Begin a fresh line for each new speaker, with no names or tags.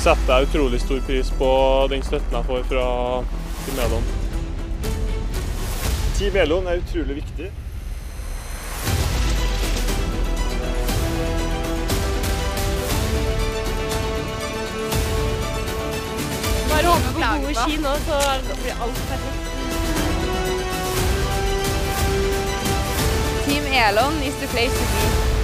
setter jeg utrolig stor pris på den støtten jeg får fra Team Elon.
Team Elon er utrolig viktig.
Bare håper på gode ski nå, så blir alt perfekt.
Team Elon is the place to be.